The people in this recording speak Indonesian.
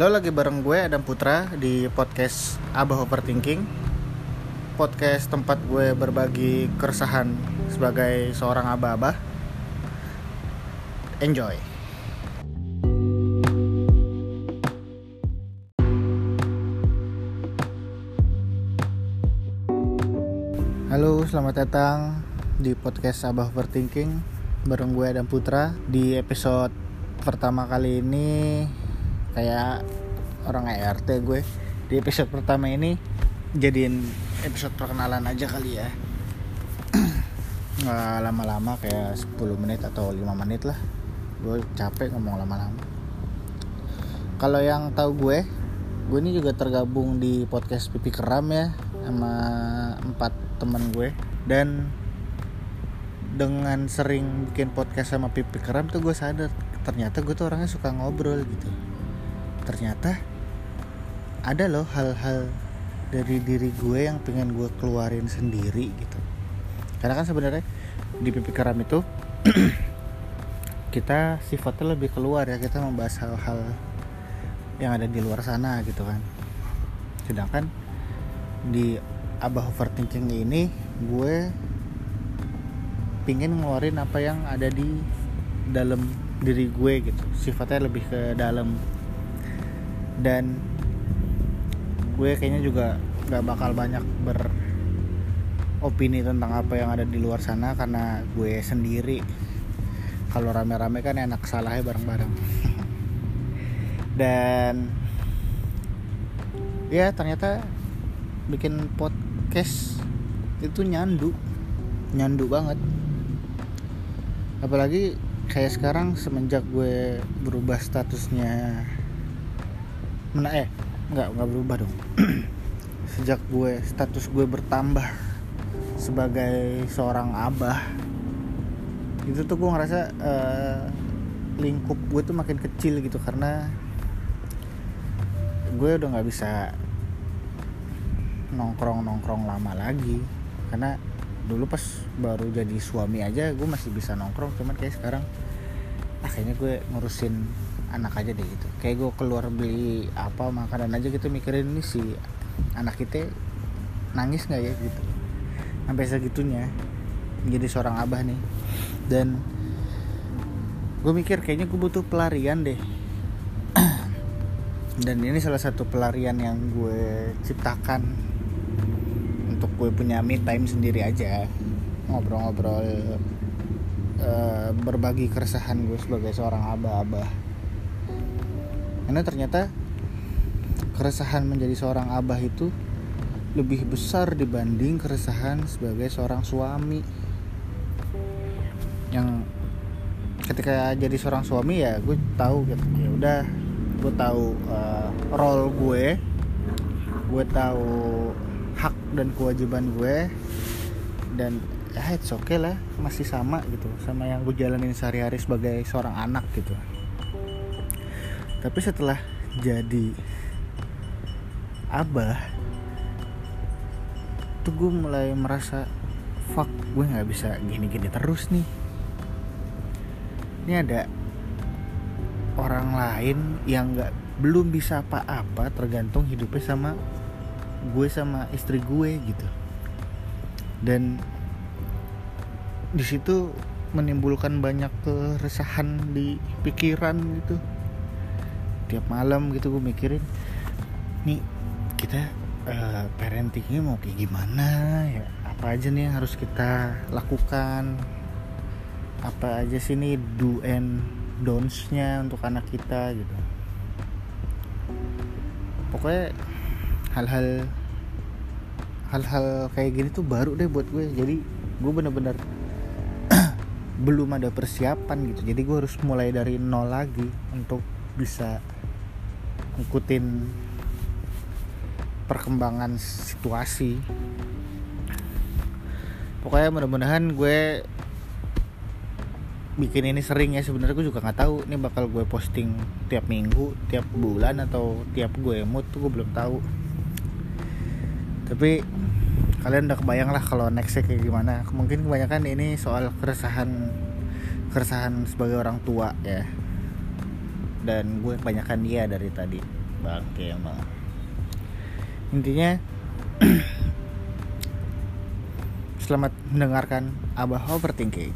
Lo lagi bareng gue Adam Putra di podcast Abah Overthinking. Podcast tempat gue berbagi keresahan sebagai seorang abah-abah. Enjoy. Halo, selamat datang di podcast Abah Overthinking. Bareng gue Adam Putra Di episode pertama kali ini kayak orang ERT gue di episode pertama ini jadiin episode perkenalan aja kali ya. Lama-lama kayak 10 menit atau 5 menit lah. Gue capek ngomong lama-lama. Kalau yang tahu gue gue ini juga tergabung di podcast pipi keram ya sama empat teman gue. Dan dengan sering bikin podcast sama pipi keram tuh gue sadar ternyata gue tuh orangnya suka ngobrol gitu ternyata ada loh hal-hal dari diri gue yang pengen gue keluarin sendiri gitu. Karena kan sebenarnya di pipi keram itu kita sifatnya lebih keluar ya kita membahas hal-hal yang ada di luar sana gitu kan. Sedangkan di abah overthinking ini gue pingin ngeluarin apa yang ada di dalam diri gue gitu. Sifatnya lebih ke dalam dan gue kayaknya juga gak bakal banyak beropini tentang apa yang ada di luar sana karena gue sendiri kalau rame-rame kan enak salahnya bareng-bareng. Dan ya ternyata bikin podcast itu nyandu nyandu banget. Apalagi kayak sekarang semenjak gue berubah statusnya mana eh nggak nggak berubah dong. Sejak gue status gue bertambah sebagai seorang abah itu tuh gue ngerasa uh, lingkup gue tuh makin kecil gitu karena gue udah nggak bisa nongkrong nongkrong lama lagi. Karena dulu pas baru jadi suami aja gue masih bisa nongkrong cuman kayak sekarang akhirnya gue ngurusin anak aja deh gitu. Kayak gue keluar beli apa makanan aja gitu mikirin ini si anak kita nangis nggak ya gitu. Sampai segitunya jadi seorang abah nih. Dan gue mikir kayaknya gue butuh pelarian deh. Dan ini salah satu pelarian yang gue ciptakan untuk gue punya me time sendiri aja. Ngobrol-ngobrol uh, berbagi keresahan gue sebagai seorang abah-abah karena ternyata keresahan menjadi seorang abah itu lebih besar dibanding keresahan sebagai seorang suami. Yang ketika jadi seorang suami ya gue tahu gitu ya udah gue tahu uh, role gue gue tahu hak dan kewajiban gue dan ya it's okay lah masih sama gitu sama yang gue jalanin sehari-hari sebagai seorang anak gitu tapi setelah jadi abah tuh gue mulai merasa fuck gue nggak bisa gini-gini terus nih. Ini ada orang lain yang nggak belum bisa apa-apa tergantung hidupnya sama gue sama istri gue gitu. Dan di situ menimbulkan banyak keresahan di pikiran gitu tiap malam gitu gue mikirin nih kita uh, parentingnya mau kayak gimana? Ya apa aja nih yang harus kita lakukan? Apa aja sih nih do and don'ts-nya untuk anak kita? Gitu. Pokoknya hal-hal hal-hal kayak gini tuh baru deh buat gue. Jadi gue bener-bener belum ada persiapan gitu. Jadi gue harus mulai dari nol lagi untuk bisa ngikutin perkembangan situasi. Pokoknya mudah-mudahan gue bikin ini sering ya. Sebenarnya gue juga nggak tahu ini bakal gue posting tiap minggu tiap bulan atau tiap gue mood tuh gue belum tahu. Tapi kalian udah kebayang lah kalau nextnya kayak gimana. Mungkin kebanyakan ini soal keresahan keresahan sebagai orang tua ya dan gue kebanyakan dia dari tadi. Bangke emang. Intinya selamat mendengarkan abah overthinking